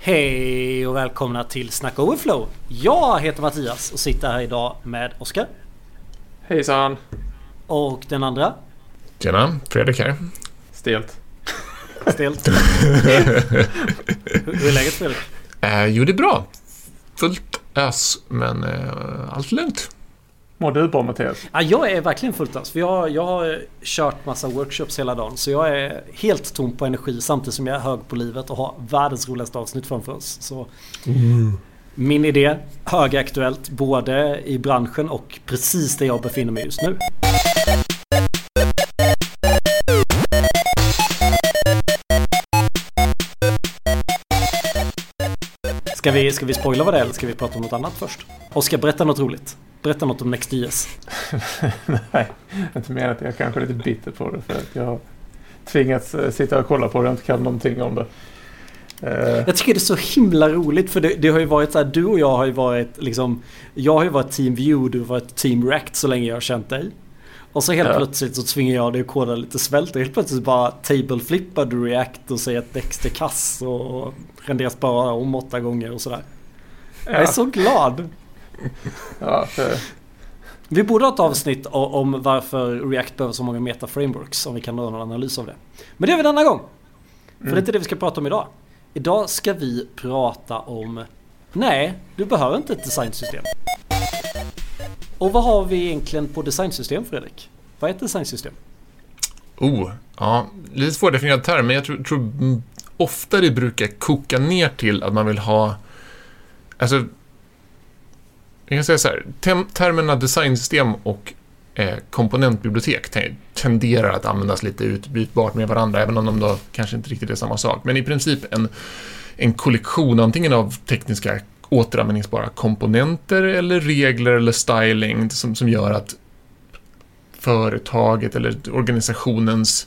Hej och välkomna till Snack Overflow. Jag heter Mattias och sitter här idag med Oskar. Hejsan! Och den andra. Tjena, Fredrik här. Stelt. Stelt. hur, är läget Fredrik? Eh, jo, det är bra. Fullt ös, men eh, allt lugnt. Mår du bra Mattias? Ja, jag är verkligen fullt ös. För jag, jag har kört massa workshops hela dagen. Så jag är helt tom på energi samtidigt som jag är hög på livet och har världens roligaste avsnitt framför oss. Så Min idé, högaktuellt både i branschen och precis där jag befinner mig just nu. Ska vi, ska vi spoila vad det är eller ska vi prata om något annat först? Oskar, berätta något roligt. Berätta något om NextJS. Nej, inte mer att jag kanske är lite bitter på det för att jag har tvingats eh, sitta och kolla på det och inte kan någonting om det. Uh. Jag tycker det är så himla roligt för det, det, har ju varit så här, du och jag har ju varit liksom Jag har ju varit Team View, du har varit Team React så länge jag har känt dig. Och så helt ja. plötsligt så tvingar jag dig att koda lite svält och helt plötsligt bara table-flippar du React och säger att Dext är kass och renderas bara om åtta gånger och sådär. Ja. Jag är så glad! Ja, för... Vi borde ha ett avsnitt om varför React behöver så många meta-frameworks om vi kan göra någon analys av det. Men det gör vi denna gång! För mm. det är inte det vi ska prata om idag. Idag ska vi prata om Nej, du behöver inte ett designsystem. Och vad har vi egentligen på designsystem Fredrik? Vad är ett designsystem? Oh, ja, lite svårdefinierad term, men jag tror, tror ofta det brukar koka ner till att man vill ha... Alltså, jag kan säga så här, termerna designsystem och eh, komponentbibliotek tenderar att användas lite utbytbart med varandra, även om de då kanske inte riktigt är samma sak. Men i princip en, en kollektion antingen av tekniska återanvändningsbara komponenter eller regler eller styling som, som gör att företaget eller organisationens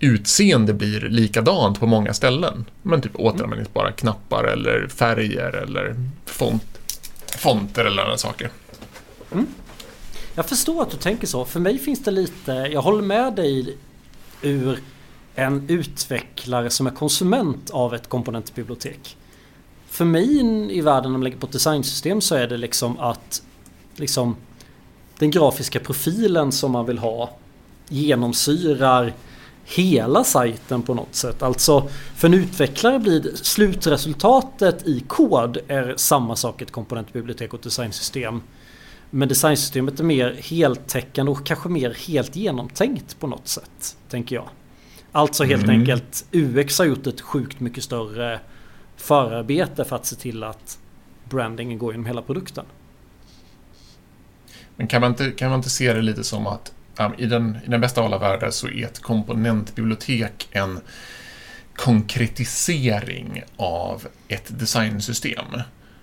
utseende blir likadant på många ställen. Men typ återanvändningsbara knappar eller färger eller font, fonter eller andra saker. Mm. Jag förstår att du tänker så. För mig finns det lite, jag håller med dig ur en utvecklare som är konsument av ett komponentbibliotek. För mig i världen när man lägger på ett designsystem så är det liksom att liksom den grafiska profilen som man vill ha genomsyrar hela sajten på något sätt. Alltså för en utvecklare blir slutresultatet i kod är samma sak ett komponentbibliotek och ett designsystem. Men designsystemet är mer heltäckande och kanske mer helt genomtänkt på något sätt. Tänker jag. Alltså helt mm. enkelt UX har gjort ett sjukt mycket större förarbete för att se till att brandingen går genom hela produkten. Men kan man inte, kan man inte se det lite som att um, i, den, i den bästa av alla världar så är ett komponentbibliotek en konkretisering av ett designsystem.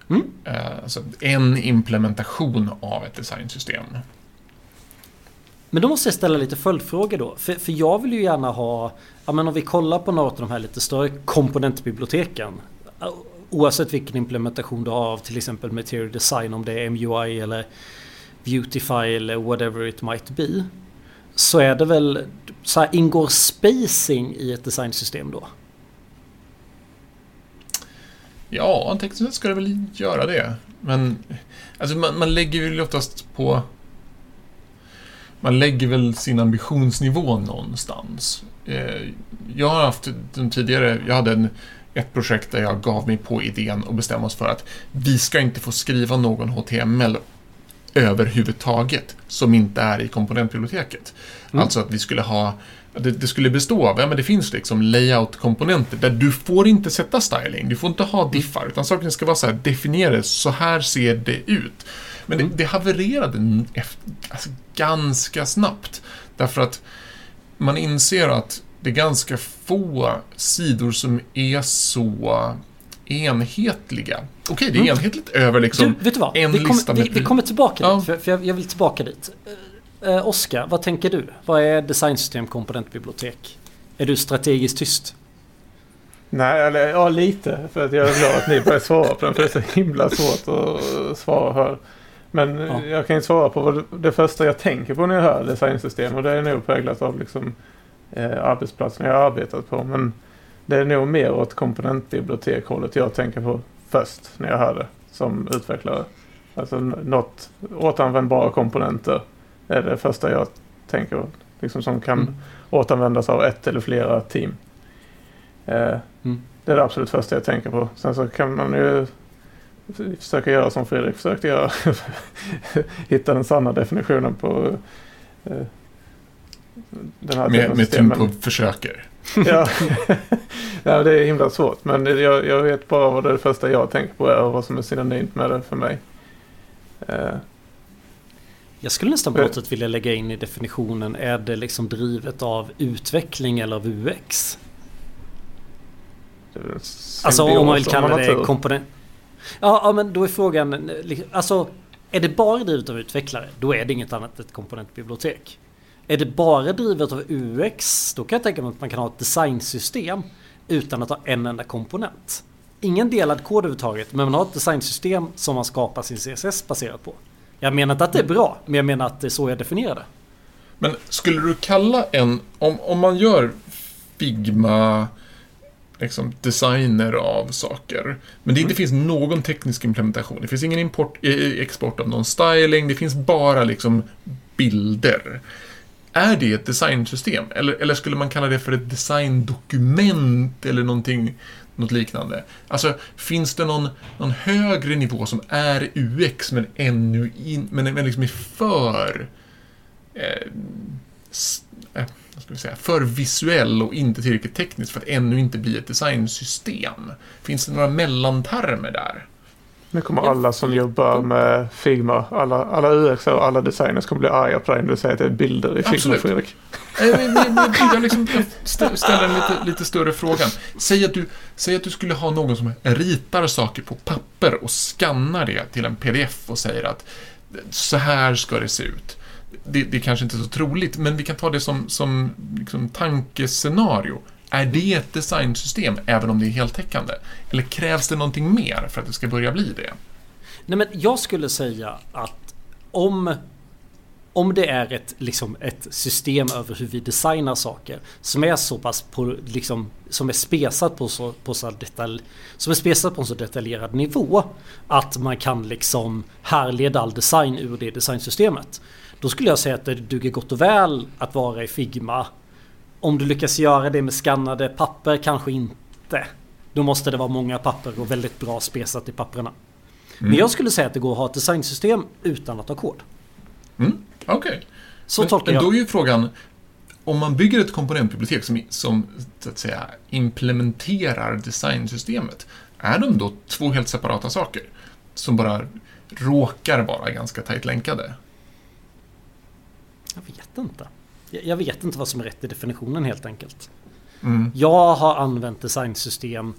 Mm. Uh, alltså en implementation av ett designsystem. Men då måste jag ställa lite följdfrågor då. För, för jag vill ju gärna ha, ja men om vi kollar på något av de här lite större komponentbiblioteken. Oavsett vilken implementation du har av till exempel Material Design, om det är MUI eller Beautify eller whatever it might be. Så är det väl, så här, ingår spacing i ett designsystem då? Ja, tekniskt sett ska det väl göra det. Men alltså man, man lägger väl oftast på... Man lägger väl sin ambitionsnivå någonstans. Eh, jag har haft den tidigare, jag hade en, ett projekt där jag gav mig på idén och bestämde oss för att vi ska inte få skriva någon HTML överhuvudtaget som inte är i komponentbiblioteket. Mm. Alltså att vi skulle ha det, det, skulle bestå av, ja men det finns liksom layout-komponenter där du får inte sätta styling, du får inte ha diffar, utan sakerna ska vara så här definierade, så här ser det ut. Men mm. det, det havererade alltså, ganska snabbt, därför att man inser att det är ganska få sidor som är så enhetliga. Okej, det är mm. enhetligt över liksom du, vet du vad? en vi kom, lista med... Vi, vi kommer tillbaka ja. dit, för, för jag, jag, vill tillbaka dit. Uh, Oskar, vad tänker du? Vad är designsystem komponentbibliotek? Är du strategiskt tyst? Nej, eller ja, lite. För att jag är glad att ni börjar svara på den. För det är så himla svårt att svara här. Men ja. jag kan ju svara på vad det första jag tänker på när jag hör designsystem. Och det är nog präglat av liksom, eh, arbetsplatsen jag har arbetat på. Men det är nog mer åt komponentbibliotekhållet jag tänker på först när jag hör det som utvecklare. Alltså något återanvändbara komponenter är det första jag tänker liksom som kan mm. återanvändas av ett eller flera team. Eh, mm. Det är det absolut första jag tänker på. Sen så kan man ju försöka göra som Fredrik försökte göra. Hitta den sanna definitionen på eh, den här med, med tyngd på försöker. ja. ja, det är himla svårt. Men jag, jag vet bara vad det, det första jag tänker på är och vad som är synonymt med det för mig. Eh. Jag skulle nästan på något sätt vilja lägga in i definitionen. Är det liksom drivet av utveckling eller av UX? Alltså om man vill kalla det komponent... Ja, ja, men då är frågan... Alltså, är det bara drivet av utvecklare, då är det inget annat än ett komponentbibliotek. Är det bara drivet av UX, då kan jag tänka mig att man kan ha ett designsystem utan att ha en enda komponent. Ingen delad kod överhuvudtaget, men man har ett designsystem som man skapar sin CSS baserat på. Jag menar inte att det är bra, men jag menar att det är så jag definierar det. Men skulle du kalla en, om, om man gör Figma liksom, designer av saker. Men det inte mm. finns någon teknisk implementation. Det finns ingen import, eh, export av någon styling. Det finns bara liksom bilder. Är det ett designsystem? Eller, eller skulle man kalla det för ett designdokument eller någonting, något liknande? Alltså, finns det någon, någon högre nivå som är UX men ännu in, men, men liksom är för eh, eh, ska vi säga, för visuell och inte tillräckligt teknisk för att ännu inte bli ett designsystem? Finns det några mellantermer där? Nu kommer alla som jobbar med Figma, alla, alla UX och alla designers kommer bli arga på dig när du säger att det är bilder i Figma, Absolut. Fredrik. Jag liksom ställer en lite, lite större fråga. Säg att, du, säg att du skulle ha någon som ritar saker på papper och skannar det till en pdf och säger att så här ska det se ut det, det är kanske inte är så troligt, men vi kan ta det som, som liksom tankescenario. Är det ett designsystem, även om det är heltäckande? Eller krävs det någonting mer för att det ska börja bli det? Nej, men jag skulle säga att om, om det är ett, liksom ett system över hur vi designar saker som är så pass på, liksom, som är spesat på så, på så detalj, som är spesat på en så detaljerad nivå att man kan liksom härleda all design ur det designsystemet. Då skulle jag säga att det duger gott och väl att vara i Figma. Om du lyckas göra det med skannade papper, kanske inte. Då måste det vara många papper och väldigt bra spesat i papperna. Mm. Men jag skulle säga att det går att ha ett designsystem utan att ha kod. Mm. Okej. Okay. Så men, tolkar jag. Då är ju frågan, om man bygger ett komponentbibliotek som, som så att säga, implementerar designsystemet, är de då två helt separata saker? Som bara råkar vara ganska tajt länkade? Jag vet inte. Jag vet inte vad som är rätt i definitionen helt enkelt. Mm. Jag har använt designsystem.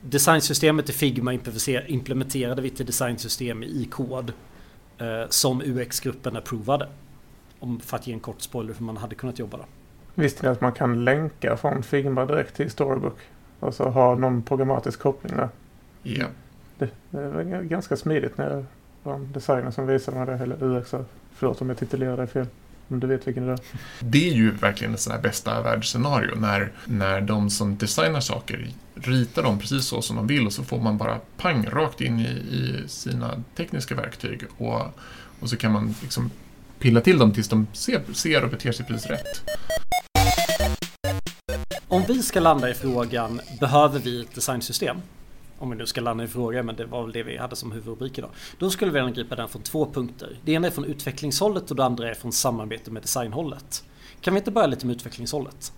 Designsystemet i Figma implementerade vi till designsystem i kod. Eh, som UX-gruppen approvade. Om, för att ge en kort spoiler hur man hade kunnat jobba där. Visste ni att man kan länka från Figma direkt till Storybook? Alltså ha någon programmatisk koppling där. Ja. Det, det var ganska smidigt när jag var en designer som visade mig det, eller UX. Förlåt om jag titulerar dig fel. Men du vet vilken det är. Det är ju verkligen ett sånt här bästa världsscenario när, när de som designar saker ritar dem precis så som de vill och så får man bara pang rakt in i, i sina tekniska verktyg och, och så kan man liksom pilla till dem tills de ser, ser och beter sig precis rätt. Om vi ska landa i frågan, behöver vi ett designsystem? Om vi nu ska landa i fråga, men det var väl det vi hade som huvudrubrik idag. Då skulle vi angripa den från två punkter. Det ena är från utvecklingshållet och det andra är från samarbete med designhållet. Kan vi inte börja lite med utvecklingshållet?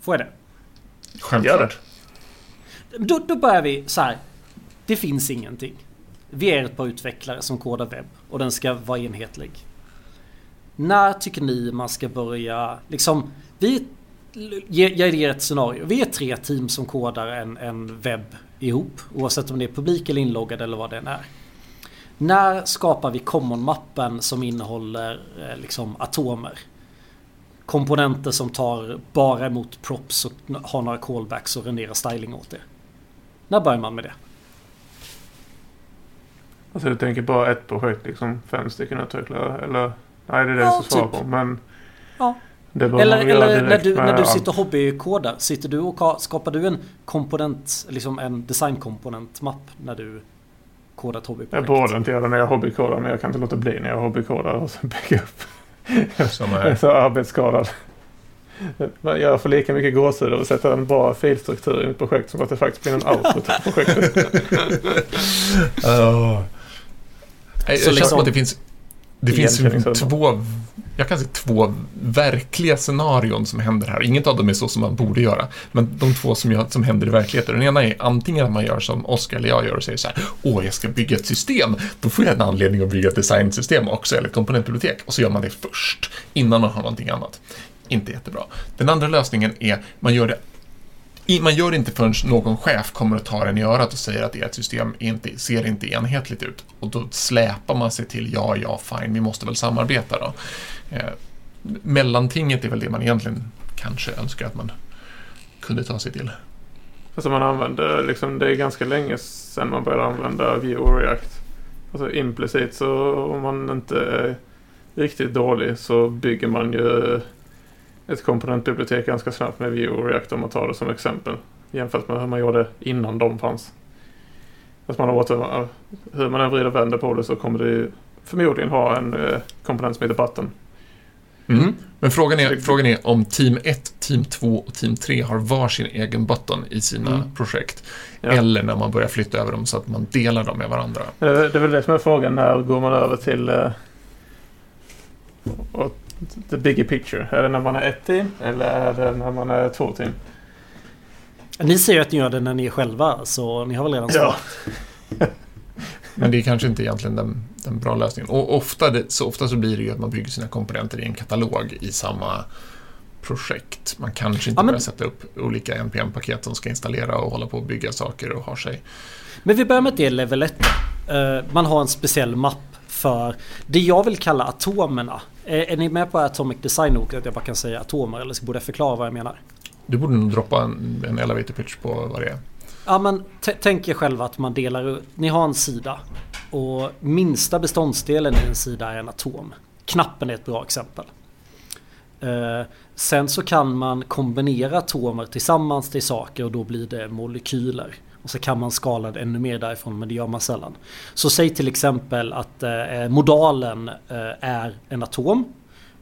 Får jag det? Självklart. Då, då börjar vi så här. Det finns ingenting. Vi är ett par utvecklare som kodar webb och den ska vara enhetlig. När tycker ni man ska börja liksom? Vi jag ger ett scenario. Vi är tre team som kodar en, en webb ihop. Oavsett om det är publik eller inloggad eller vad det än är. När skapar vi common-mappen som innehåller eh, liksom atomer? Komponenter som tar bara emot props och har några callbacks och renderar styling åt det. När börjar man med det? Alltså du tänker bara ett projekt, liksom fem stycken utvecklare? Eller? Nej, det är det ja, som svarar typ. på. Men ja. Eller, eller när du, med när du sitter och hobbykodar, sitter du och ka- skapar du en komponent, liksom en designkomponentmapp när du kodar ett Jag hobbyprojekt? borde inte göra det när jag hobbykodar, men jag kan inte låta bli när jag hobbykodar och så bygga upp. Som Jag är så arbetsskadad. Jag får lika mycket gåshud av att sätta en bra filstruktur i mitt projekt som att det faktiskt blir en output av projektet. Oh. Det känns liksom- som att det finns, det finns två, jag kan se två verkliga scenarion som händer här. Inget av dem är så som man borde göra, men de två som, jag, som händer i verkligheten. Den ena är antingen att man gör som Oskar eller jag gör och säger så här, åh, jag ska bygga ett system. Då får jag en anledning att bygga ett designsystem också, eller ett komponentbibliotek. Och så gör man det först, innan man har någonting annat. Inte jättebra. Den andra lösningen är, man gör det man gör det inte förrän någon chef kommer och tar en i örat och säger att ert system inte, ser inte enhetligt ut. Och då släpar man sig till, ja, ja, fine, vi måste väl samarbeta då. Eh, mellantinget är väl det man egentligen kanske önskar att man kunde ta sig till. Alltså man använder liksom, det är ganska länge sedan man började använda Vue och React. Alltså implicit så om man inte är riktigt dålig så bygger man ju ett komponentbibliotek ganska snabbt med Vue och React om man tar det som exempel. Jämfört med hur man gjorde innan de fanns. Att man har åter, hur man än vrider och vänder på det så kommer det förmodligen ha en eh, komponent som heter button. Mm. Men frågan är, frågan är om team 1, team 2 och team 3 har var sin egen button i sina Mm. projekt. Ja. Eller när man börjar flytta över dem så att man delar dem med varandra. Det är det är väl det som är frågan. När går man över till uh, och the bigger picture? Är det när man är ett team eller är det när man är två team? Ni säger att ni gör det när ni är själva, så ni har väl redan svarat? Men det är kanske inte egentligen den, den bra lösningen. Och ofta, det, så ofta så blir det ju att man bygger sina komponenter i en katalog i samma projekt. Man kanske inte Ja, men- börjar sätta upp olika NPM-paket som ska installera och hålla på och bygga saker och ha sig. Men vi börjar med det level 1. Eh, man har en speciell mapp för det jag vill kalla atomerna. Är, är ni med på Atomic Design Week att jag bara kan säga atomer eller så borde jag förklara vad jag menar? Du borde nog droppa en, en elevator pitch på vad det är. Ja men tänk er själva att man delar ut, ni har en sida och minsta beståndsdelen i en sida är en atom. Knappen är ett bra exempel. Eh, sen så kan man kombinera atomer tillsammans till saker och då blir det molekyler. Och så kan man skala det ännu mer därifrån men det gör man sällan. Så säg till exempel att eh, modalen eh, är en atom.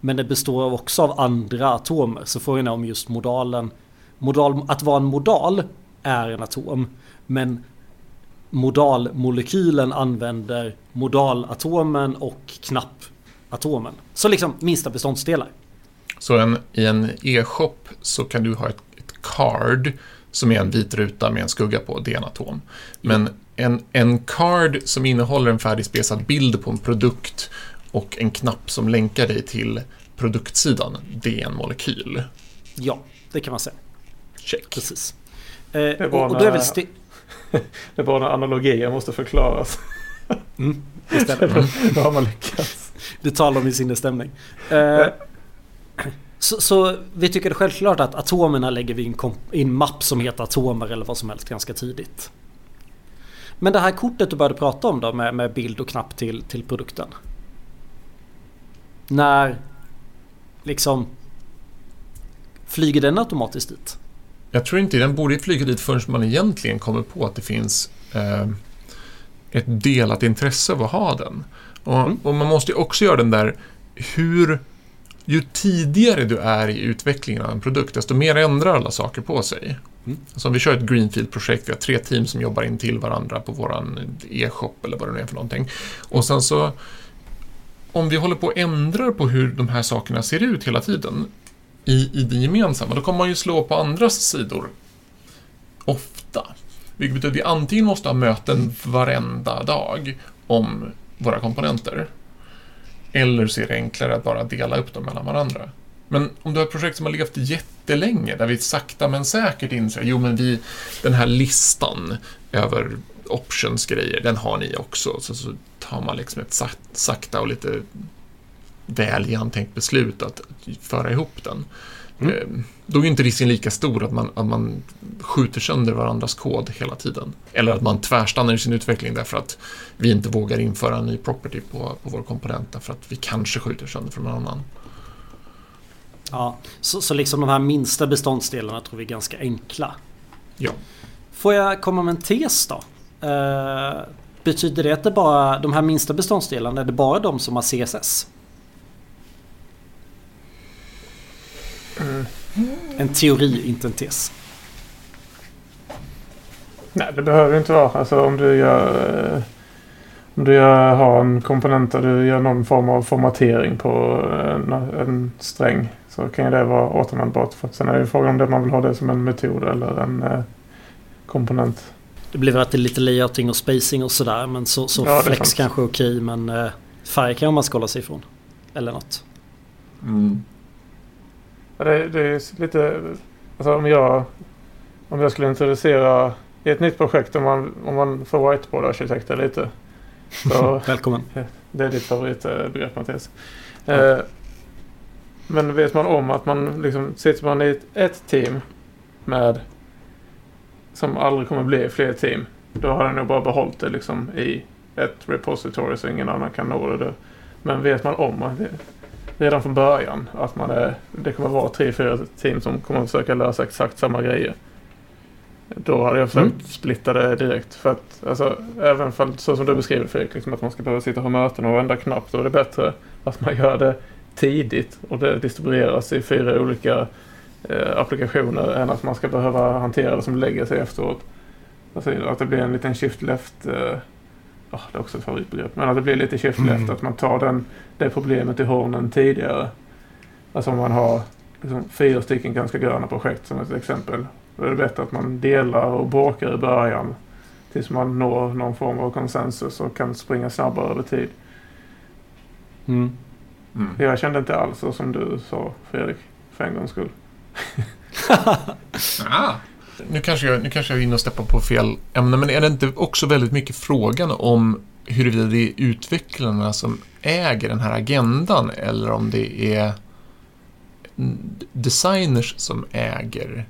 Men det består också av andra atomer. Så frågan är om just modalen modal, att vara en modal är en atom. Men modalmolekylen använder modalatomen och knappatomen. Så liksom minsta beståndsdelar. Så en, i en e-shop så kan du ha ett, ett card som är en vit ruta med en skugga på, det är en atom. Men en, en card som innehåller en färdigspesad bild på en produkt och en knapp som länkar dig till produktsidan, det är en molekyl. Ja, det kan man säga. Check. Precis. Eh, var och, och då är väl när- sti- Det är bara när analogier måste förklaras. mm, det. Då har man lyckats. Det talar om i sinnesstämning. Eh, så, så vi tycker det är självklart att atomerna lägger vi i en, kom- i en mapp som heter atomer eller vad som helst ganska tidigt. Men det här kortet du började prata om då med, med bild och knapp till, till produkten. När liksom flyger den automatiskt dit? Jag tror inte den borde flyga dit förrän man egentligen kommer på att det finns eh, ett delat intresse av att ha den. Och, Mm. och man måste ju också göra den där hur... Ju tidigare du är i utvecklingen av en produkt, desto mer ändrar alla saker på sig. Mm. Alltså om vi kör ett Greenfield-projekt, vi har tre team som jobbar in till varandra på våran e-shop eller vad det nu är för någonting. Och sen så, om vi håller på och ändrar på hur de här sakerna ser ut hela tiden i, i det gemensamma, då kommer man ju slå på andras sidor ofta. Vilket betyder att vi antingen måste ha möten varenda dag om våra komponenter. Eller så är det enklare att bara dela upp dem mellan varandra. Men om du har ett projekt som har levt jättelänge, där vi sakta men säkert inser, jo men vi, den här listan över options-grejer, den har ni också. Så, så tar man liksom ett sakta och lite väl genomtänkt beslut att föra ihop den. Mm. Eh, Då är ju inte risken lika stor att man, att man skjuter sönder varandras kod hela tiden. Eller att man tvärstannar i sin utveckling därför att vi inte vågar införa en ny property på, på vår komponent därför att vi kanske skjuter sönder från någon annan. Ja, så, så liksom de här minsta beståndsdelarna tror vi är ganska enkla. Ja. Får jag komma med en tes då? Eh, betyder det att det bara, de här minsta beståndsdelarna, är det bara de som har CSS? Mm. En teori, inte en tes. Nej, det behöver inte vara. Alltså om du gör... eh, Om du gör, har en komponent där du gör någon form av formatering på en, en sträng så kan ju det vara återanvändbart. För att sen är det ju frågan om det man vill ha det som en metod eller en eh, komponent. Det blir väl att det är lite layouting och spacing och sådär. Men så, så Ja, flex sant. kanske är okej men eh, färg kan man ska hålla sig ifrån. Eller något. Mm. Ja, Det, det är lite... Alltså om jag, om jag skulle introducera i ett nytt projekt om man, om man får whiteboard-arkitekter lite. Så Välkommen. det är ditt favoritbegrepp Mattias. Eh, men vet man om att man liksom sitter man i ett, ett team med som aldrig kommer bli fler team. Då har den nog bara behållit det liksom i ett repository så ingen annan kan nå det. Men vet man om att det, redan från början att man är, det kommer vara tre, fyra team som kommer försöka lösa exakt samma grejer. Då hade jag försökt Mm. splitta det direkt. För att alltså, även för, så som du beskriver Fredrik, liksom att man ska behöva sitta och ha möten och vända knapp. Då är det bättre att man gör det tidigt och det distribueras i fyra olika eh, applikationer än att man ska behöva hantera det som lägger sig efteråt. Alltså, att det blir en liten shift left. Eh, ja, det är också ett favoritbegrepp. Men att det blir lite shift left. Mm. Att man tar den, det problemet i hornen tidigare. Alltså om man har liksom, fyra stycken ganska gröna projekt som ett exempel. Då är det bättre att man delar och bråkar i början. Tills man når någon form av konsensus och kan springa snabbare över tid. Mm. Mm. Jag kände inte alls så som du sa Fredrik. För en gångs skull. Ah. Nu, kanske jag, nu kanske jag är inne och steppar på fel ämne, men är det inte också väldigt mycket frågan om huruvida det är utvecklarna som äger den här agendan eller om det är designers som äger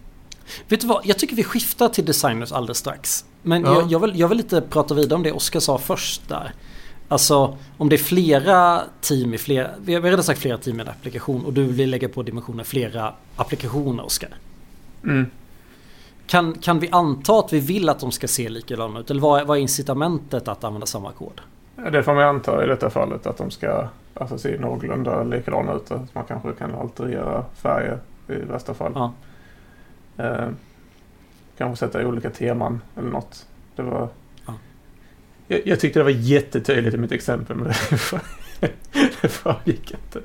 Vet du vad? Jag tycker vi skiftar till designers alldeles strax. Men Ja. jag, jag, vill, jag vill lite prata vidare om det Oskar sa först där. Alltså om det är flera team i flera... Vi har redan sagt flera team i en applikation och du vill lägga på dimensionen flera applikationer Oskar. Mm. Kan, kan vi anta att vi vill att de ska se likadana ut? Eller vad är, vad är incitamentet att använda samma kod? Det får man anta i detta fallet att de ska alltså, se någorlunda likadana ut. Att man kanske kan alterera färger i värsta fall. Ja. Eh, kanske sätta olika teman eller något. Det var... Ja. Jag, jag tyckte det var jättetydligt i mitt exempel men det, det framgick inte.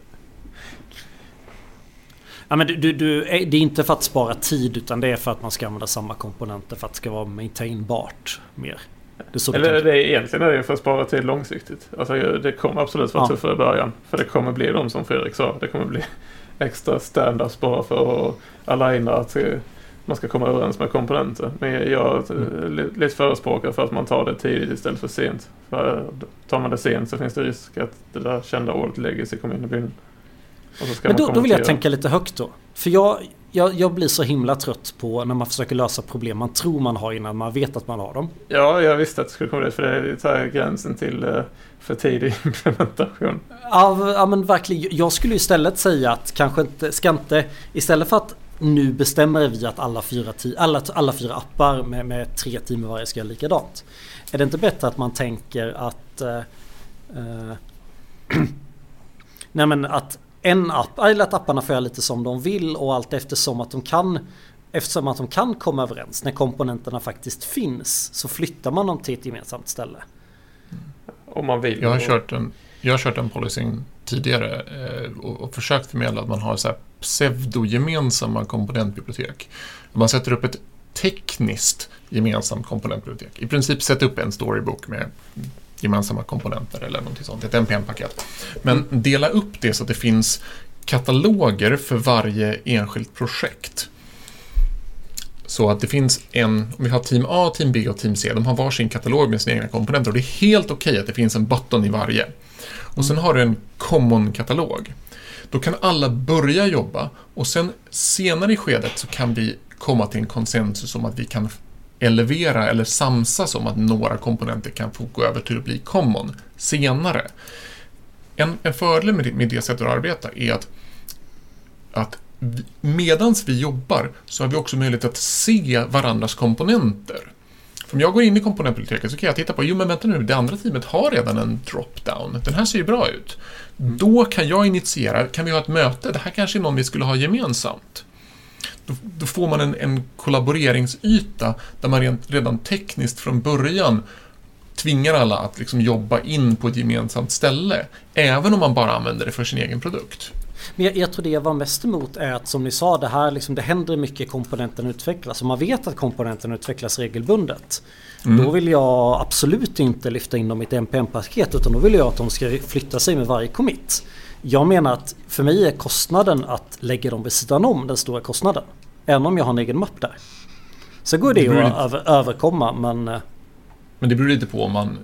Ja, men du, du, du, är- det är inte för att spara tid utan det är för att man ska använda samma komponenter för att det ska vara maintainbart mer. Det Eller det är egentligen är det för att spara tid långsiktigt. Alltså, det kommer absolut vara Ja. tuffare i början. För det kommer bli de som Fredrik sa. Det kommer bli extra stand-ups bara för att aligna att eh, man ska komma överens med komponenter. Men jag är Mm. li- lite förespråkare för att man tar det tidigt istället för sent. För tar man det sent så finns det risk att det där kända ordet legacy kommer in i bilden. Men då, då vill jag tänka lite högt då. För jag, jag, jag blir så himla trött på när man försöker lösa problem man tror man har innan man vet att man har dem. Ja, jag visste att det skulle komma dit. För det är här gränsen till eh, för tidig implementation. Ja, ja men verkligen. Jag skulle istället säga att kanske inte, ska inte, istället för att nu bestämmer vi att alla fyra, alla, alla fyra appar med, med tre i varje ska göra likadant. Är det inte bättre att man tänker att eh, eh, Nej men att en app, eller att apparna får göra lite som de vill och allt eftersom att de kan Eftersom att de kan komma överens när komponenterna faktiskt finns så flyttar man dem till ett gemensamt ställe. Om man vill. Jag har kört en, jag har kört en policyn tidigare eh, och, och försökt förmedla att man har så här pseudo-gemensamma komponentbibliotek. Man sätter upp ett tekniskt gemensamt komponentbibliotek. I princip sätta upp en storybook med gemensamma komponenter eller någonting sånt, ett NPM-paket. Men dela upp det så att det finns kataloger för varje enskilt projekt. Så att det finns en, om vi har team A, team B och team C, de har varsin katalog med sina egna komponenter och det är helt okej att det finns en button i varje. Och sen har du en common-katalog. Då kan alla börja jobba och sen senare i skedet så kan vi komma till en konsensus om att vi kan elevera eller samsas om att några komponenter kan få gå över till att bli common senare. En, en fördel med det, med det sättet att arbeta är att, att vi- medans vi jobbar så har vi också möjlighet att se varandras komponenter. För om jag går in i komponentbiblioteket så kan jag titta på, jo men vänta nu, det andra teamet har redan en drop-down. Den här ser ju bra ut. Då kan jag initiera, kan vi ha ett möte? Det här kanske är någon vi skulle ha gemensamt. Då, då får man en, en kollaboreringsyta där man rent, redan tekniskt från början tvingar alla att liksom jobba in på ett gemensamt ställe. Även om man bara använder det för sin egen produkt. Men jag, jag tror det jag var mest emot är att som ni sa det här liksom, det händer mycket komponenten utvecklas och man vet att komponenten utvecklas regelbundet. Mm. Då vill jag absolut inte lyfta in dem i ett NPM-paket utan då vill jag att de ska flytta sig med varje commit. Jag menar att för mig är kostnaden att lägga dem vid sidan om den stora kostnaden. Även om jag har en egen mapp där. Så går det Det ju att över, överkomma men eh, Men det beror lite på om man...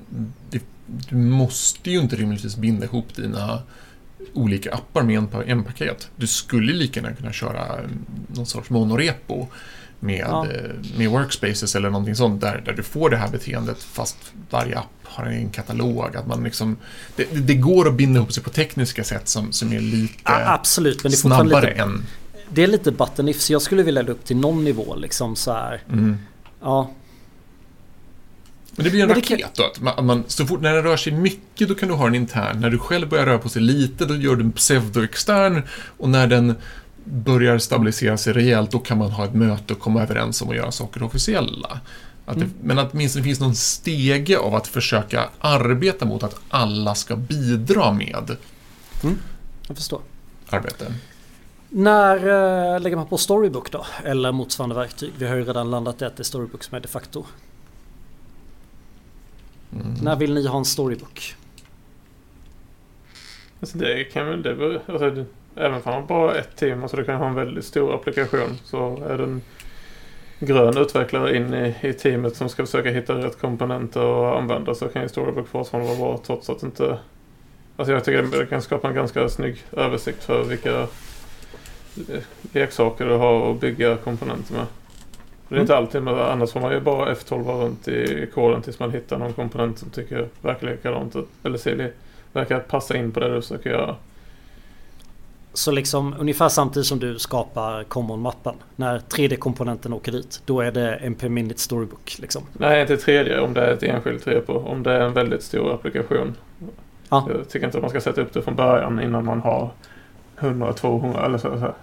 Det, du måste ju inte rimligtvis binda ihop dina olika appar med en, en paket. Du skulle lika gärna kunna köra någon sorts monorepo med, Ja. eh, med workspaces eller någonting sånt där, där du får det här beteendet fast varje app har en katalog. Att man liksom, det, det- går att binda ihop sig på tekniska sätt som, som är lite ja, absolut. Men det är snabbare lite, än... det är lite button if så jag skulle vilja upp till någon nivå liksom så här. Mm. Ja, Men det blir en det kan- raket då. Att man, man, så fort när den rör sig mycket då kan du ha den intern. När du själv börjar röra på sig lite då gör du en pseudo-extern. Och när den börjar stabilisera sig rejält då kan man ha ett möte och komma överens om att göra saker officiella. Att det, Mm. Men att åtminstone finns någon stege av att försöka arbeta mot att alla ska bidra med jag förstår. arbete. När eh, lägger man på Storybook då? Eller motsvarande verktyg? Vi har ju redan landat i att det är Storybook som är de facto. Mm. När vill ni ha en Storybook? Alltså det kan väl, det, alltså det, även om man bara ett team, alltså det kan ha en väldigt stor applikation, så är det en grön utvecklare in i, i teamet som ska försöka hitta rätt komponenter att använda så kan ju Storybook fortfarande vara bra trots att inte... Alltså jag tycker det kan skapa en ganska snygg översikt för vilka le- leksaker du har att bygga komponenter med. Det är inte alltid, men annars får man ju bara F12 runt i koden tills man hittar någon komponent som tycker verkar likadant ut. Eller ser verkar passa in på det du försöker göra. Så liksom ungefär samtidigt som du skapar common-mappen. När 3D-komponenten åker dit. Då är det en per minute Storybook liksom. Nej, inte tredje om det är ett enskilt repo. Om det är en väldigt stor applikation. Ja. Jag tycker inte att man ska sätta upp det från början innan man har 100, 200 eller så, så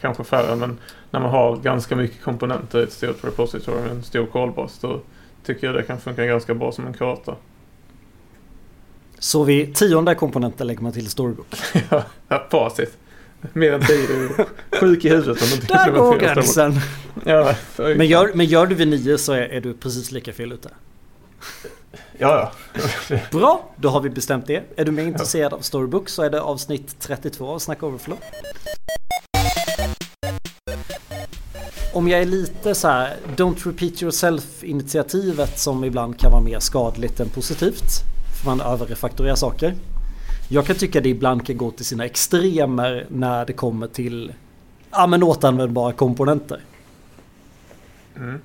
kanske färre. Men när man har ganska mycket komponenter i ett stort repository, en stor callbas, då tycker jag det kan funka ganska bra som en karta. Så vid tionde komponenten lägger man till Storybook. ja, facit. Mer än tio, du är sjuk i huvudet om du Där går gränsen! Ja, Men gör, men gör du vid nio så är, är du precis lika fel ute. ja, ja. Bra, då har vi bestämt det. Är du mer intresserad av Storybook så är det avsnitt 32 av Snack Overflow. Om jag är lite så här, don't repeat yourself initiativet som ibland kan vara mer skadligt än positivt. Man överrefaktorerar saker. Jag kan tycka det ibland kan gå till sina extremer när det kommer till ja, men återanvändbara komponenter. Mm.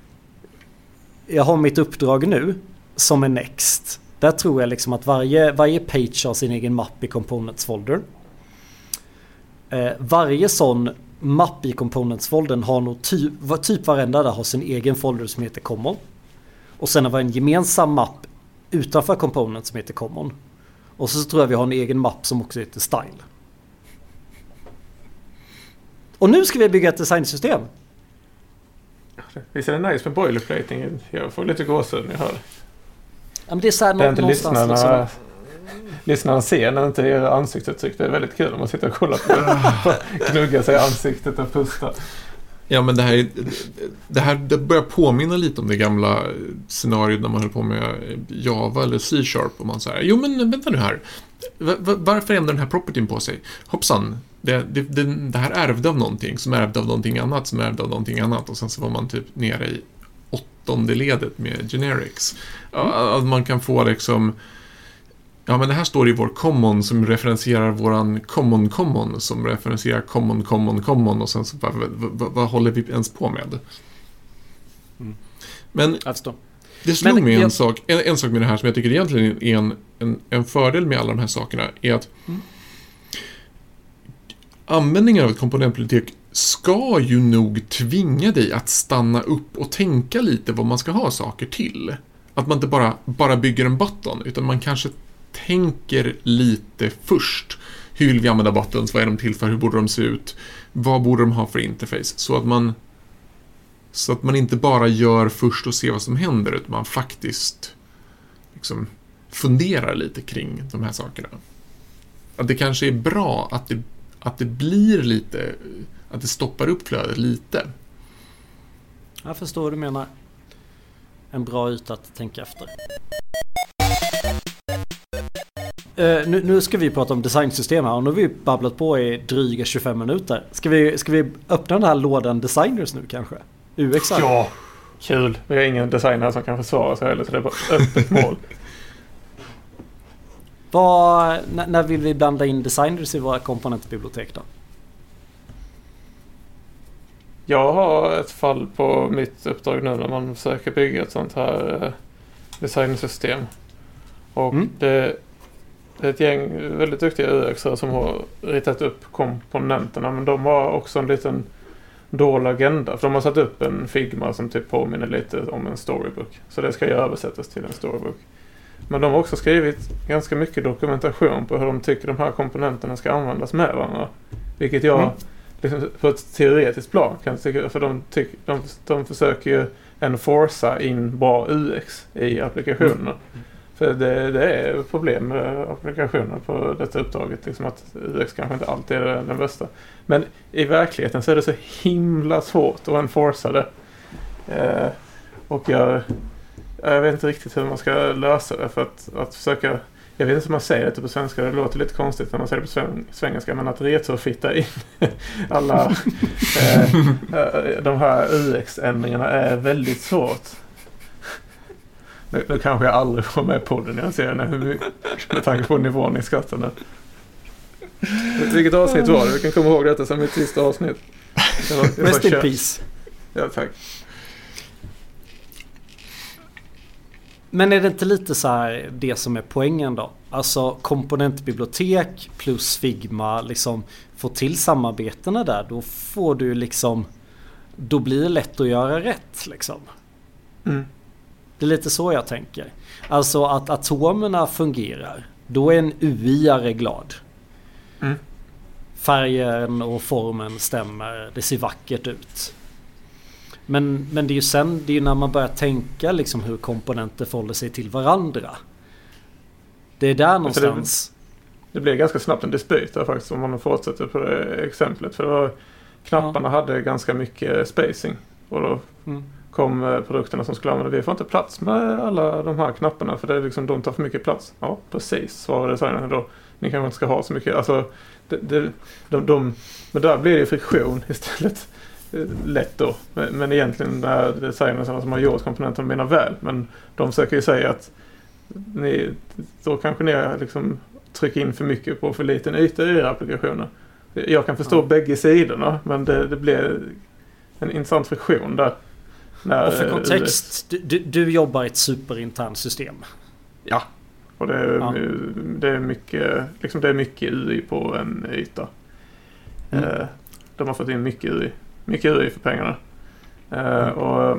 Jag har mitt uppdrag nu som är Next. Där tror jag liksom att varje, varje page har sin egen mapp i Components folder. Eh, varje sån mapp i Components foldern har nog typ, va- typ varenda där har sin egen folder som heter Common. Och sen har vi en gemensam mapp utanför Components som heter Common. Och så tror jag vi har en egen mapp som också heter Style. Och nu ska vi bygga ett designsystem. Visst är det nice med boilerplating? Jag får lite gåshud när jag hör. Ja, det är så här Det är inte lyssnarna, liksom. lyssnarna ser när inte era ansiktsuttryck. Det är väldigt kul om man sitter och kollar på det. Gnugga sig i ansiktet och pusta. Ja, men det här, det här det börjar påminna lite om det gamla scenariot när man höll på med Java eller C-sharp. Och man säger, jo men vänta nu här. Varför ändrar den här propertyn på sig? Hoppsan, det, det, det, det här ärvde av någonting som ärvde av någonting annat som ärvde av någonting annat. Och sen så var man typ nere i åttonde ledet med generics. Mm. Att man kan få liksom Ja, men det här står i vår common som referenserar våran common common som referenserar common common common och sen så bara, vad, vad, håller vi ens på med? Mm. Men det slog Men mig en, jag- sak, en, en sak med det här som jag tycker egentligen är en, en, en fördel med alla de här sakerna är att Mm. användningen av ett komponentbibliotek ska ju nog tvinga dig att stanna upp och tänka lite vad man ska ha saker till. Att man inte bara, bara bygger en button, utan man kanske tänker lite först. Hur vill vi använda buttons? Vad är de till för? Hur borde de se ut? Vad borde de ha för interface? Så att man så att man inte bara gör först och ser vad som händer, utan man faktiskt liksom funderar lite kring de här sakerna. Att det kanske är bra att det, att det blir lite, att det stoppar upp flödet lite. Jag förstår vad du menar. En bra yta att tänka efter. Uh, nu, nu, ska vi prata om designsystem här och nu har vi babblat på i dryga 25 minuter. Ska vi, ska vi öppna den här lådan designers nu kanske? UX? Ja, kul. Vi har ingen designer som kan försvara sig heller så det är bara öppet mål. Vad, när vill vi blanda in designers i våra komponentbibliotek då? Jag har ett fall på mitt uppdrag nu när man försöker bygga ett sånt här eh, designsystem. Och mm. det, det, är ett gäng väldigt duktiga UX som har ritat upp komponenterna men de har också en liten dold agenda. För de har satt upp en Figma som typ påminner lite om en storybook. Så det ska ju översättas till en storybook. Men de har också skrivit ganska mycket dokumentation på hur de tycker de här komponenterna ska användas med varandra. Vilket jag mm. liksom, på ett teoretiskt plan kan tycka, för de, tyck, de, de försöker ju enforca in bra UX i applikationerna. Mm. För det, det, är problem med applikationer på detta uppdraget. Liksom att UX kanske inte alltid är den bästa. Men i verkligheten så är det så himla svårt att enforca det. Eh, och jag, jag vet inte riktigt hur man ska lösa det för att, att försöka jag vet inte hur man säger det på svenska. Det låter lite konstigt när man säger det på svengelska. Men att retrofitta in alla eh, eh de här UX-ändringarna är väldigt svårt. Nu, nu kanske jag aldrig får med podden jag ser nu med tanke på nivån i skatten. Vilket avsnitt var det? Vi kan komma ihåg detta som mitt sista avsnitt. Rest in peace. Ja, tack. Men är det inte lite så här det som är poängen då? Alltså komponentbibliotek plus Figma liksom får till samarbetena där. Då får du liksom Då blir det lätt att göra rätt liksom. Mm. Det är lite så jag tänker. Alltså att atomerna fungerar. Då är en UI-are glad. Mm. Färgen och formen stämmer. Det ser vackert ut. Men, men det är ju sen, det är när man börjar tänka liksom hur komponenter förhåller sig till varandra. Det är där någonstans. Det, det blir ganska snabbt en dispyt där faktiskt om man fortsätter på det exemplet. För det var, knapparna ja. hade ganska mycket spacing. Och då mm kom eh, produkterna som skulle använda. Vi får inte plats med alla de här knapparna för det är liksom, de tar för mycket plats. Ja, precis, svarade designern då. Ni kanske inte ska ha så mycket. Alltså, det, det, de, de, men där blir det friktion istället. Eh, lätt då. Men, men egentligen är designerna som har gjort komponenterna menar väl. Men de försöker ju säga att ni, då kanske ni liksom trycker in för mycket på för liten yta i era applikationer. Jag kan förstå mm. bägge sidorna men det, det blir en intressant friktion där. När, och för kontext, du, du, du jobbar i ett superinternt system. Ja, och det är, ja. det är, mycket, liksom det är mycket UI på en yta. Mm. Eh, de har fått in mycket UI, mycket UI för pengarna. Eh, mm. och,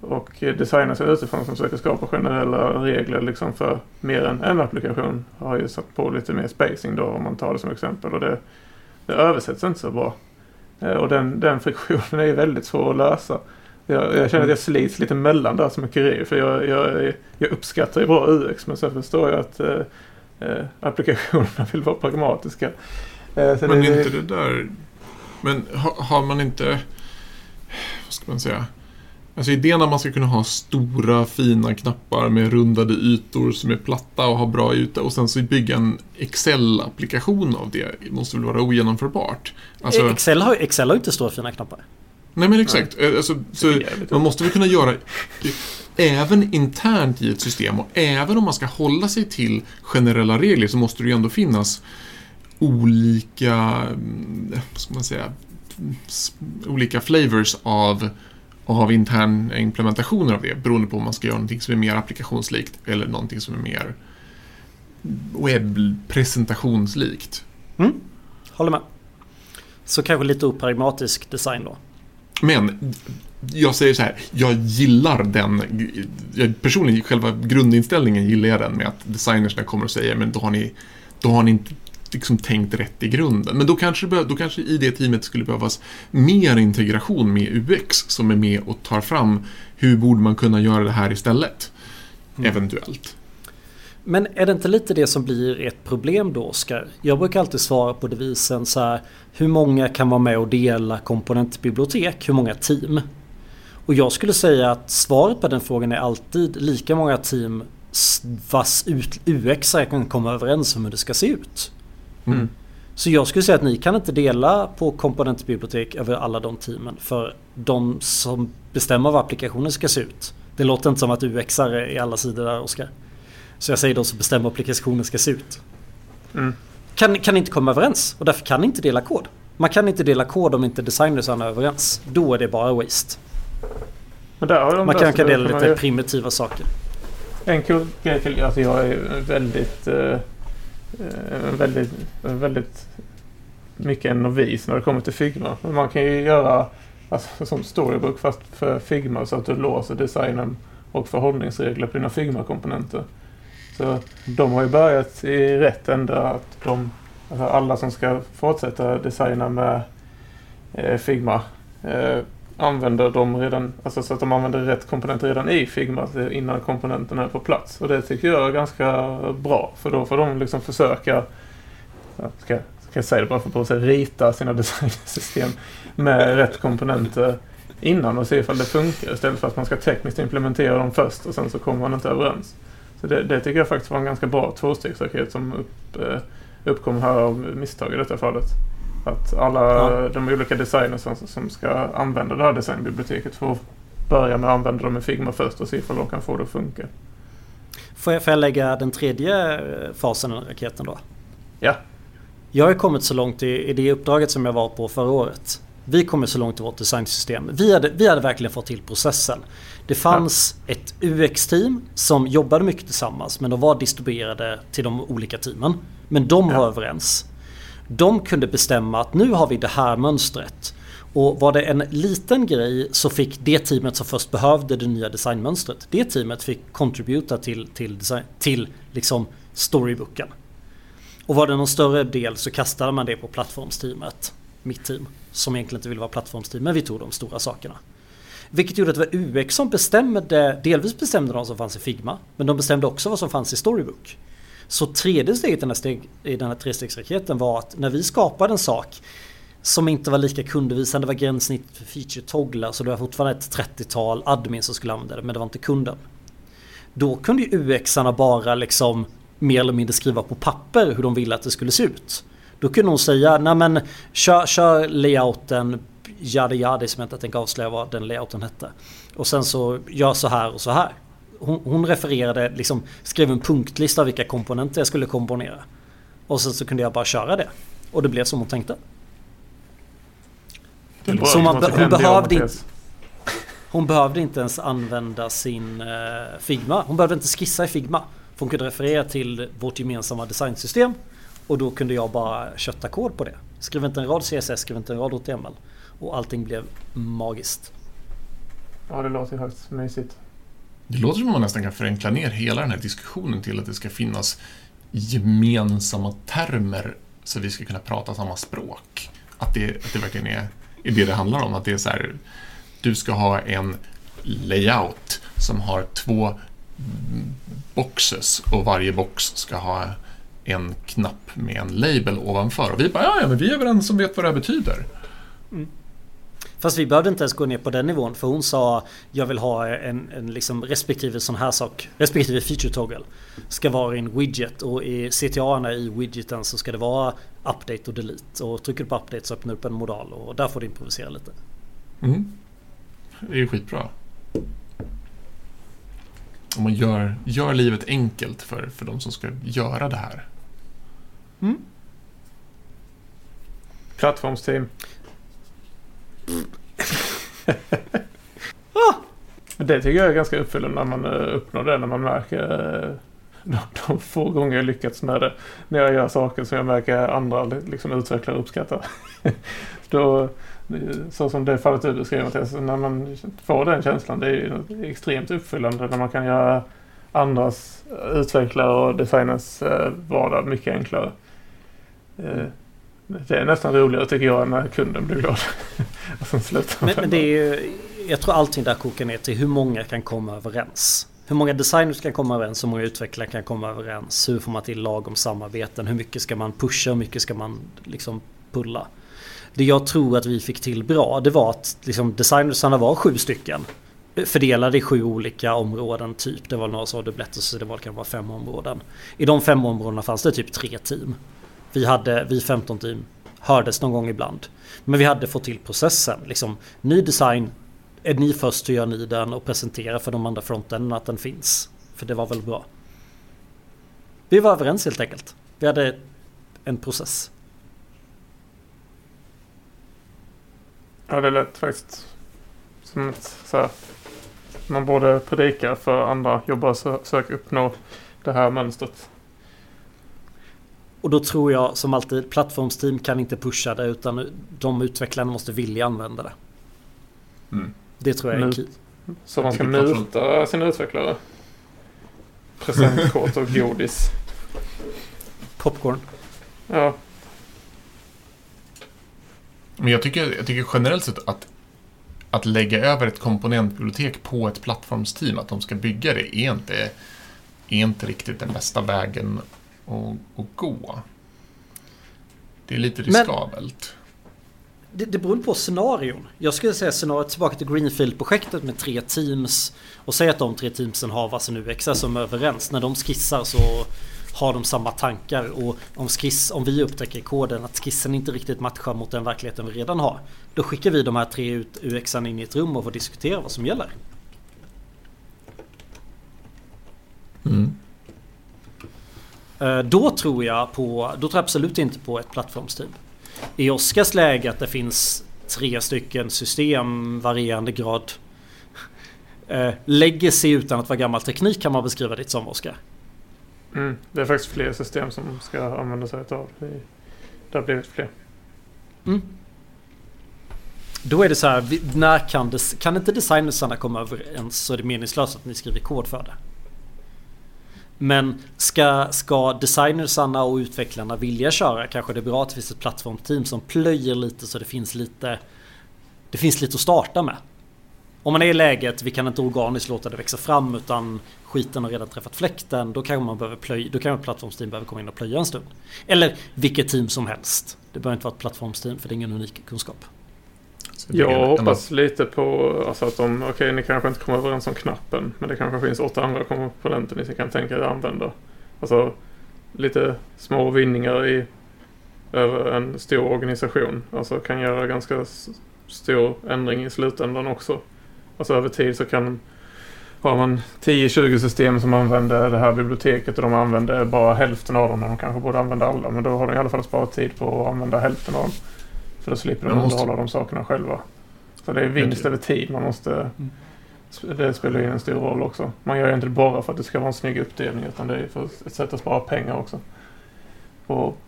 och designers utifrån som försöker skapa generella regler liksom för mer än en applikation har ju satt på lite mer spacing då om man tar det som exempel. Och det, det översätts inte så bra. Eh, och den, den friktionen är ju väldigt svår att lösa. Jag, jag, känner att jag slits lite mellan där som en kurir. För jag, jag, jag uppskattar ju bra UX men sen förstår jag att eh, eh applikationerna vill vara pragmatiska. Eh, men det, inte det där... Men har, har, man inte... Vad ska man säga? Alltså idén att man ska kunna ha stora fina knappar med rundade ytor som är platta och ha bra yta och sen så bygga en Excel-applikation av det måste väl vara ogenomförbart? Alltså, Excel, har, Excel har ju inte stora fina knappar. Nej men exakt. Nej. Eh, alltså, så man måste väl kunna göra även internt i ett system och även om man ska hålla sig till generella regler så måste det ju ändå finnas olika, mm, ska man säga, olika flavors av, av interna implementationer av det beroende på om man ska göra någonting som är mer applikationslikt eller någonting som är mer webbpresentationslikt. Mm. Håller med. Så kanske lite opragmatisk design då. Men jag säger så här, jag gillar den, jag personligen, själva grundinställningen gillar jag den med att designersna kommer och säger men då har ni, då har ni inte liksom tänkt rätt i grunden. Men då kanske, då kanske i det teamet skulle behövas mer integration med UX som är med och tar fram hur borde man kunna göra det här istället. Mm. Eventuellt. Men är det inte lite det som blir ett problem då Oskar? Jag brukar alltid svara på devisen så här. Hur många kan vara med och dela komponentbibliotek? Hur många team? Och jag skulle säga att svaret på den frågan är alltid lika många team vars UX kan komma överens om hur det ska se ut. Mm. Så jag skulle säga att ni kan inte dela på komponentbibliotek över alla de teamen. För de som bestämmer vad applikationen ska se ut. Det låter inte som att UX är i alla sidor där Oskar. Så jag säger de som bestämmer applikationen ska se ut. Mm. Kan, kan inte komma överens och därför kan inte dela kod. Man kan inte dela kod om inte designers är överens. Då är det bara waste. Man kan, kan dela lite ju... primitiva saker. En kul grej till, alltså jag är väldigt, uh, väldigt, väldigt mycket en novis när det kommer till Figma. Men man kan ju göra alltså, som storybook fast för Figma så att du låser designen och förhållningsregler på dina Figma-komponenter. Så de har ju börjat i rätt ända att de, alltså alla som ska fortsätta designa med eh, Figma eh, använder dem redan, alltså så att de använder rätt komponenter redan i Figma alltså innan komponenterna är på plats. Och det tycker jag är ganska bra för då får de liksom försöka, jag ska, ska jag säga det bara för att rita sina designsystem med rätt komponenter innan och se ifall det funkar istället för att man ska tekniskt implementera dem först och sen så kommer man inte överens. Så det, det tycker jag faktiskt var en ganska bra tvåstegsraket som upp, eh, uppkom här av misstag i detta fallet. Att alla ja. de olika designers som, som ska använda det här designbiblioteket får börja med att använda dem i Figma först och se ifall de kan få det att funka. Får jag, får jag lägga den tredje fasen i raketen då? Ja. Jag har kommit så långt i, i det uppdraget som jag var på förra året. Vi kommer så långt i vårt designsystem. Vi hade, vi hade verkligen fått till processen. Det fanns ja. ett UX-team som jobbade mycket tillsammans men de var distribuerade till de olika teamen. Men de var ja. överens. De kunde bestämma att nu har vi det här mönstret. Och var det en liten grej så fick det teamet som först behövde det nya designmönstret. Det teamet fick contributa till, till, design, till liksom storybooken. Och var det någon större del så kastade man det på plattformsteamet. Mitt team. Som egentligen inte ville vara plattformsteam men vi tog de stora sakerna. Vilket gjorde att det var UX som bestämde, delvis bestämde de som fanns i Figma. Men de bestämde också vad som fanns i Storybook. Så tredje steget i den här, steg, i den här trestegsraketen var att när vi skapade en sak som inte var lika kundvisande, det var gränssnitt för feature togglar så det var fortfarande ett 30-tal admin som skulle använda det men det var inte kunden. Då kunde ju UXarna bara liksom mer eller mindre skriva på papper hur de ville att det skulle se ut. Då kunde hon säga, nej men kör, kör layouten Yadi Yadi som jag inte tänker avslöja vad den layouten hette. Och sen så gör så här och så här. Hon, hon refererade, liksom skrev en punktlista av vilka komponenter jag skulle komponera. Och sen så kunde jag bara köra det. Och det blev som hon tänkte. Så man, hon behövde inte... Hon behövde inte ens använda sin uh, Figma. Hon behövde inte skissa i Figma. För hon kunde referera till vårt gemensamma designsystem. Och då kunde jag bara kötta kod på det. Skrev inte en rad CSS, skrev inte en rad HTML. Och allting blev magiskt. Ja, det låter ju högst mysigt. Det låter som att man nästan kan förenkla ner hela den här diskussionen till att det ska finnas gemensamma termer så vi ska kunna prata samma språk. Att det, att det verkligen är, är det det handlar om. Att det är så här, du ska ha en layout som har två boxes och varje box ska ha en knapp med en label ovanför. Och vi bara, ja, ja men vi är överens som vet vad det här betyder. Mm. Fast vi behövde inte ens gå ner på den nivån för hon sa jag vill ha en, en liksom respektive sån här sak, respektive feature toggle ska vara i en widget och i CTA i widgeten så ska det vara update och delete och trycker du på update så öppnar du upp en modal och där får du improvisera lite. Mm. Det är ju skitbra. Om man gör, gör livet enkelt för, för de som ska göra det här. Mm. Plattformsteam. ah! Det tycker jag är ganska uppfyllande när man eh, uppnår det, när man märker... Eh, de, de få gånger jag lyckats med det, när jag gör saker som jag märker andra liksom, utvecklare uppskattar. Då, så som det fallet du beskrev Mattias, när man får den känslan, det är extremt uppfyllande när man kan göra andras utvecklare och designers eh, vardag mycket enklare. Eh, det är nästan roligare tycker jag när kunden blir glad. och sen slutar men, men det är ju, jag tror allting där kokar ner till hur många kan komma överens. Hur många designers kan komma överens, hur många utvecklare kan komma överens. Hur får man till lagom samarbeten, hur mycket ska man pusha, hur mycket ska man liksom pulla. Det jag tror att vi fick till bra det var att liksom, designersarna var sju stycken. Fördelade i sju olika områden typ. Det var några som hade dubletter så det var kanske bara fem områden. I de fem områdena fanns det typ tre team. Vi hade, vi 15 team, hördes någon gång ibland. Men vi hade fått till processen. Liksom, ny design, är ni först så gör ni den och presenterar för de andra fronten att den finns. För det var väl bra. Vi var överens helt enkelt. Vi hade en process. Ja, det lät faktiskt som ett så här, man borde predika för andra jobbare så söka uppnå det här mönstret. Och då tror jag som alltid plattformsteam kan inte pusha det utan de utvecklarna måste vilja använda det. Mm. Det tror jag är en key. Så man ska muta sina utvecklare? Presentkort och godis. Popcorn. Ja. Men jag tycker, jag tycker generellt sett att att lägga över ett komponentbibliotek på ett plattformsteam, att de ska bygga det, är inte, är inte riktigt den bästa vägen att, att gå. Det är lite riskabelt. det, det beror på scenarion. Jag skulle säga scenariot tillbaka till Greenfield-projektet med tre teams. Och säg att de tre teamsen har varsin UX som är överens. När de skissar så har de samma tankar och om, skiss, om vi upptäcker i koden att skissen inte riktigt matchar mot den verkligheten vi redan har. Då skickar vi de här tre UXarna in i ett rum och får diskutera vad som gäller. Mm. Eh, då tror jag på, då tror jag absolut inte på ett plattformsteam. I Oskars läge att det finns tre stycken system varierande grad eh, Legacy utan att vara gammal teknik kan man beskriva det som Oskar. Mm, det är faktiskt fler system som ska använda sig av. Det har blivit fler. Mm. Då är det så här, när kan, det, kan inte designersarna komma överens så är det meningslöst att ni skriver kod för det. Men ska, ska designersarna och utvecklarna vilja köra kanske det är bra att det finns ett plattformteam som plöjer lite så det finns lite Det finns lite att starta med. Om man är i läget, vi kan inte organiskt låta det växa fram utan skiten har redan träffat fläkten. Då kanske man behöver plöja, då kanske ett plattformsteam behöver komma in och plöja en stund. Eller vilket team som helst. Det behöver inte vara ett plattformsteam för det är ingen unik kunskap. Jag hoppas lite på alltså att de, okej okay, ni kanske inte kommer överens om knappen. Men det kanske finns åtta andra komponenter ni kan tänka er att använda. Alltså lite små vinningar i över en stor organisation. Alltså kan göra ganska stor ändring i slutändan också. Alltså över tid så kan har man 10-20 system som använder det här biblioteket och de använder bara hälften av dem. De kanske borde använda alla men då har de i alla fall sparat tid på att använda hälften av dem. För då slipper de måste... underhålla de sakerna själva. Så det är vinst över tid man måste... Mm. Det spelar in en stor roll också. Man gör ju inte det bara för att det ska vara en snygg uppdelning utan det är för ett sätt att spara pengar också. Och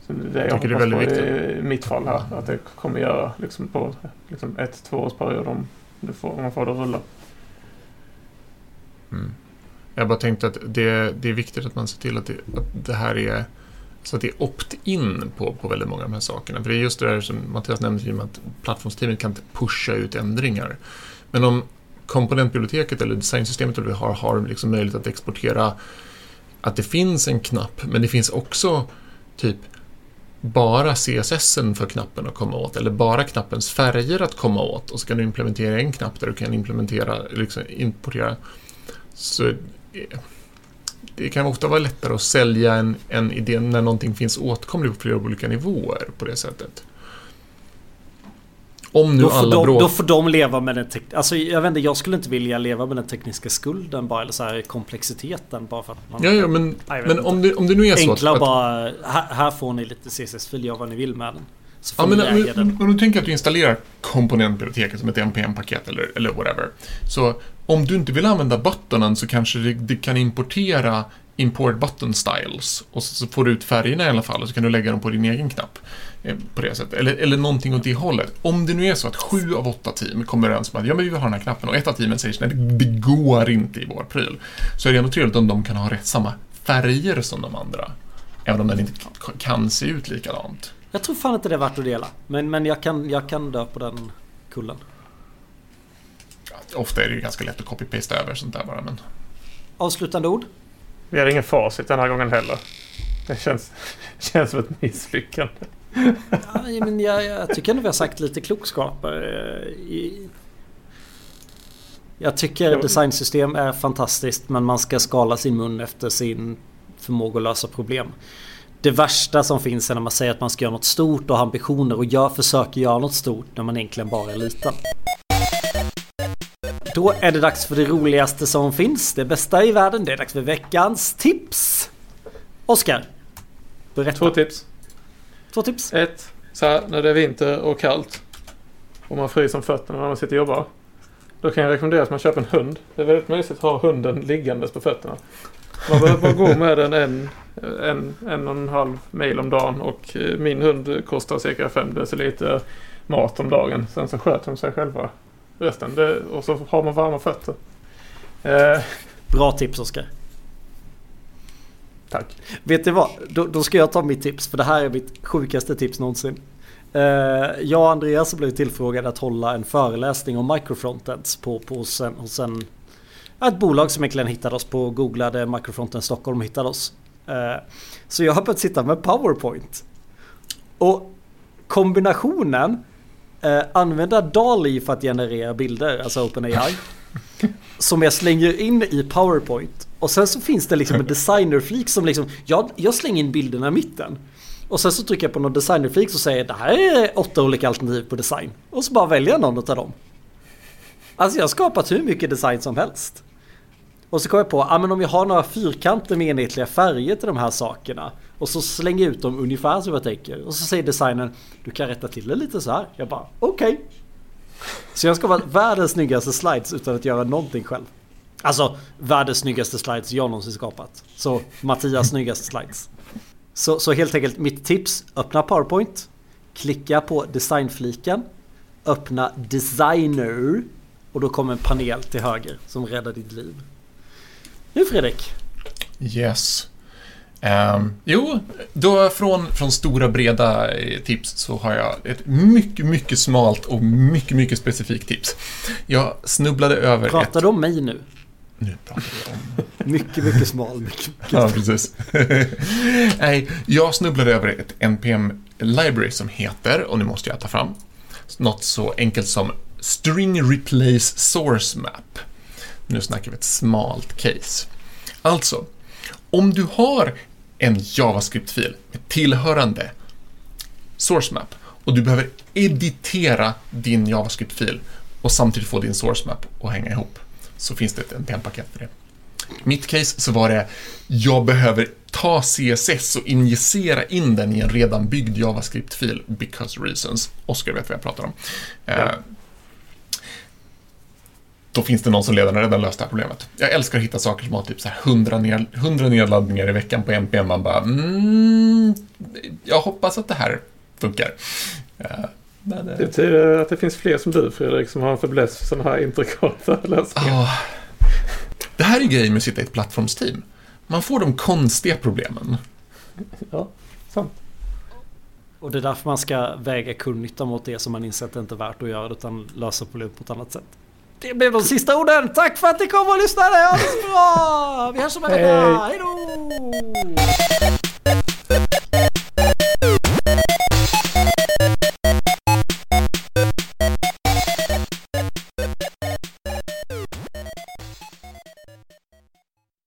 så det jag, jag hoppas det är på viktigt. i mitt fall här. Att det kommer göra liksom på liksom ett, två års period om, om man får det att rulla. Mm. Jag bara tänkte att det, det är viktigt att man ser till att det, att det här är så att det är opt-in på, på väldigt många av de här sakerna. För det är just det där som Mattias nämnde, att plattformsteamet kan inte pusha ut ändringar. Men om komponentbiblioteket eller designsystemet vi har, har liksom möjlighet att exportera att det finns en knapp, men det finns också typ bara CSS för knappen att komma åt eller bara knappens färger att komma åt och så kan du implementera en knapp där du kan implementera, liksom importera så eh, det kan ofta vara lättare att sälja en, en idé när någonting finns åtkomligt på flera olika nivåer på det sättet. Om nu då alla de, Då får de leva med den tekniska... Alltså jag vet inte, jag skulle inte vilja leva med den tekniska skulden bara, eller så här komplexiteten bara för att man... Ja, ja men, men om, det, om det nu är så Enkla att... bara, här, här får ni lite CSS-fil, gör vad ni vill med den. Så Ja, får men, ni men, äga den. om du tänker att du installerar komponentbiblioteket som ett NPM-paket eller, eller whatever. Så om du inte vill använda buttonen så kanske det kan importera import button styles och så, får du ut färgerna i alla fall och så kan du lägga dem på din egen knapp. eh, På det sättet. Eller, eller någonting åt det hållet. Om det nu är så att sju av åtta team kommer överens om att ja, men vi vill ha den här knappen och ett av teamen säger nej, det, det går inte i vår pryl. Så är det ändå trevligt om de kan ha rätt samma färger som de andra. Även om den inte kan se ut likadant. Jag tror fan inte det är värt att dela. Men, men jag, kan, jag kan dö på den kullen. Ofta är det ju ganska lätt att copy-pasta över sånt där bara, men... Avslutande ord? Vi har ingen facit den här gången heller. Det känns, känns som ett misslyckande. Ja, men jag, jag tycker ändå vi har sagt lite klokskaper. eh, jag tycker designsystem är fantastiskt men man ska skala sin mun efter sin förmåga att lösa problem. Det värsta som finns är när man säger att man ska göra något stort och har ambitioner och gör, försöker göra något stort när man egentligen bara är liten. Då är det dags för det roligaste som finns, det bästa i världen. Det är dags för veckans tips. Oskar, berätta. Två tips. Två tips. Ett, så här, när det är vinter och kallt och man fryser om fötterna när man sitter och jobbar. Då kan jag rekommendera att man köper en hund. Det är väldigt mysigt att ha hunden liggandes på fötterna. Man behöver gå med den en, en, en och en halv mil om dagen och eh, min hund kostar cirka 5 deciliter mat om dagen. Sen så sköter de sig själva resten. Det, och så har man varma fötter. Eh, Bra tips Oskar. tack. Vet du vad? Då, då ska jag ta mitt tips för det här är mitt sjukaste tips någonsin. Uh, jag och Andreas blev tillfrågade att hålla en föreläsning om microfrontends på, på hos, en, hos en, ett bolag som egentligen hittade oss på googlade microfrontend Stockholm hittade oss. Eh, så jag har börjat sitta med PowerPoint. Och kombinationen uh, använda DALI för att generera bilder, alltså OpenAI. som jag slänger in i PowerPoint. Och sen så finns det liksom en designerflik som liksom, jag, jag slänger in bilderna i mitten. Och sen så trycker jag på någon designerflik och säger det här är åtta olika alternativ på design. Och så bara väljer jag någon av dem. Alltså jag har skapat hur mycket design som helst. Och så kom jag på, ja men om jag har några fyrkanter med enhetliga färger till de här sakerna. Och så slänger jag ut dem ungefär som jag tänker. Och så säger designern, du kan rätta till det lite så här. Jag bara, okej. Okay. Så jag har skapat världens snyggaste slides utan att göra någonting själv. Alltså världens snyggaste slides jag någonsin skapat. Så Mattias snyggaste slides. Så, så helt enkelt mitt tips, öppna PowerPoint. Klicka på designfliken. Öppna designer. Och då kommer en panel till höger som räddar ditt liv. Nu Fredrik. Yes. Um, jo, då från, från stora breda eh, tips så har jag ett mycket, mycket smalt och mycket, mycket specifikt tips. Jag snubblade över Pratar ett... du om mig nu? Nu pratar vi om... Mycket, mycket smal. Mycket, mycket Ja, precis. Nej, jag snubblade över ett NPM-library som heter, och nu måste jag ta fram, något så enkelt som String Replace Source Map. Nu snackar vi ett smalt case. Alltså, om du har en JavaScript-fil med tillhörande source map och du behöver editera din JavaScript-fil och samtidigt få din source map att hänga ihop så finns det ett NPM-paket för det. Mitt case så var det, jag behöver ta CSS och injicera in den i en redan byggd JavaScript-fil because reasons. Oskar vet vad jag pratar om. Ja. Då finns det någon som redan redan löst det här problemet. Jag älskar att hitta saker som har typ så här 100, ned, 100 nedladdningar i veckan på NPM. Man bara, mm, jag hoppas att det här funkar. Eh, men, eh, Det betyder att det finns fler som du Fredrik som har en fäbless för sådana här intrikata lösningar. Ah. Det här är grejen med att sitta i ett plattformsteam. Man får de konstiga problemen. Ja, sant. Och det är därför man ska väga kundnytta mot det som man inser att det inte är värt att göra utan lösa problem på ett annat sätt. Det blev de sista orden. Tack för att ni kom och lyssnade. Ha det så bra! Vi hörs om en vecka. Hej. Då!